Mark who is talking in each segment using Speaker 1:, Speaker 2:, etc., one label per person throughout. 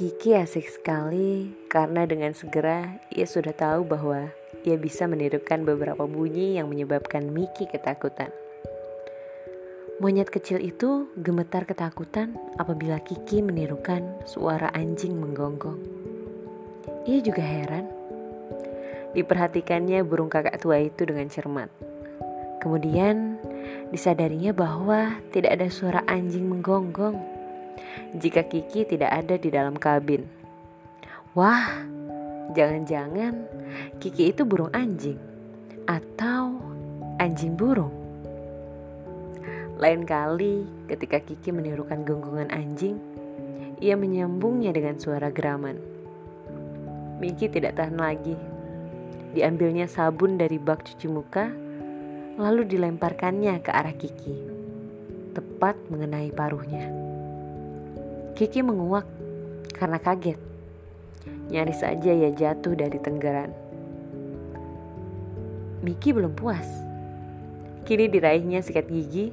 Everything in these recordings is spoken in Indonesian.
Speaker 1: Kiki asik sekali karena dengan segera ia sudah tahu bahwa ia bisa menirukan beberapa bunyi yang menyebabkan Miki ketakutan. Monyet kecil itu gemetar ketakutan apabila Kiki menirukan suara anjing menggonggong. Ia juga heran. Diperhatikannya burung kakak tua itu dengan cermat. Kemudian disadarinya bahwa tidak ada suara anjing menggonggong jika Kiki tidak ada di dalam kabin. Wah, jangan-jangan Kiki itu burung anjing atau anjing burung. Lain kali ketika Kiki menirukan gonggongan anjing, ia menyambungnya dengan suara geraman. Miki tidak tahan lagi. Diambilnya sabun dari bak cuci muka, lalu dilemparkannya ke arah Kiki, tepat mengenai paruhnya. Kiki menguak karena kaget. Nyaris saja ia jatuh dari tenggeran. Miki belum puas. Kini diraihnya sikat gigi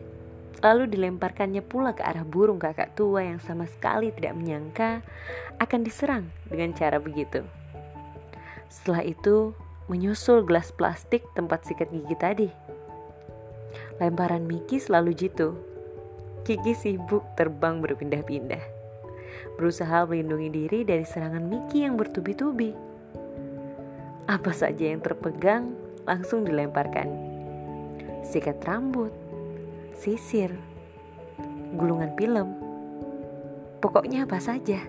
Speaker 1: lalu dilemparkannya pula ke arah burung kakak tua yang sama sekali tidak menyangka akan diserang dengan cara begitu. Setelah itu, menyusul gelas plastik tempat sikat gigi tadi. Lemparan Miki selalu jitu. Kiki sibuk terbang berpindah-pindah. Berusaha melindungi diri dari serangan Miki yang bertubi-tubi. Apa saja yang terpegang langsung dilemparkan. Sikat rambut, sisir, gulungan film, pokoknya apa saja.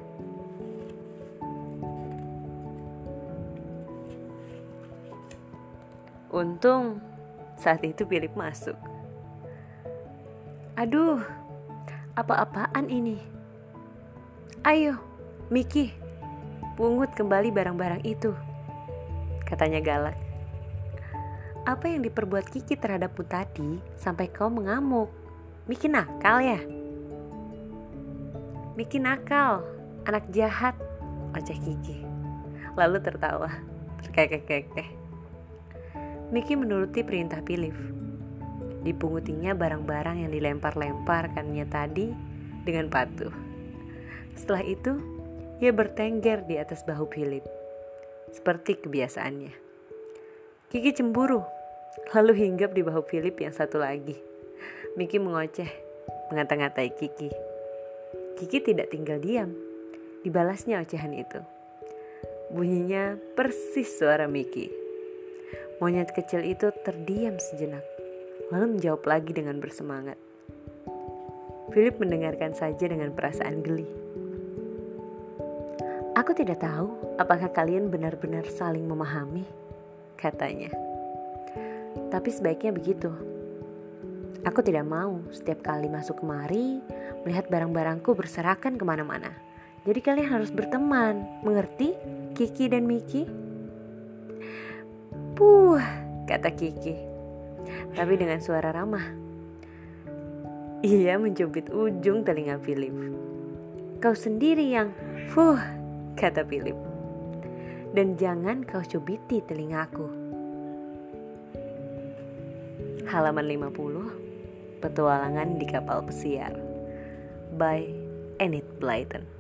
Speaker 1: Untung saat itu Philip masuk. Aduh, apa-apaan ini? Ayo, Miki, pungut kembali barang-barang itu, katanya galak. Apa yang diperbuat Kiki terhadapmu tadi sampai kau mengamuk? Bikin nakal ya? Bikin nakal, anak jahat, oceh Kiki. Lalu tertawa, terkekeh-kekeh. Miki menuruti perintah Pilif. Dipungutinya barang-barang yang dilempar-lemparkannya tadi dengan patuh. Setelah itu, ia bertengger di atas bahu Philip, seperti kebiasaannya. Kiki cemburu lalu hinggap di bahu Philip yang satu lagi. Miki mengoceh, mengata-ngatai Kiki. Kiki tidak tinggal diam, dibalasnya ocehan itu. Bunyinya persis suara Miki. Monyet kecil itu terdiam sejenak, lalu menjawab lagi dengan bersemangat. Philip mendengarkan saja dengan perasaan geli. Aku tidak tahu apakah kalian benar-benar saling memahami, katanya. Tapi sebaiknya begitu. Aku tidak mau setiap kali masuk kemari melihat barang-barangku berserakan ke mana-mana. Jadi kalian harus berteman, mengerti Kiki dan Miki? Puh, kata Kiki. Tapi dengan suara ramah. Ia mencubit ujung telinga Philip. Kau sendiri yang fuh, kata Philip. Dan jangan kau cubiti telingaku halaman 50, Petualangan di Kapal Pesiar by Enid Blyton.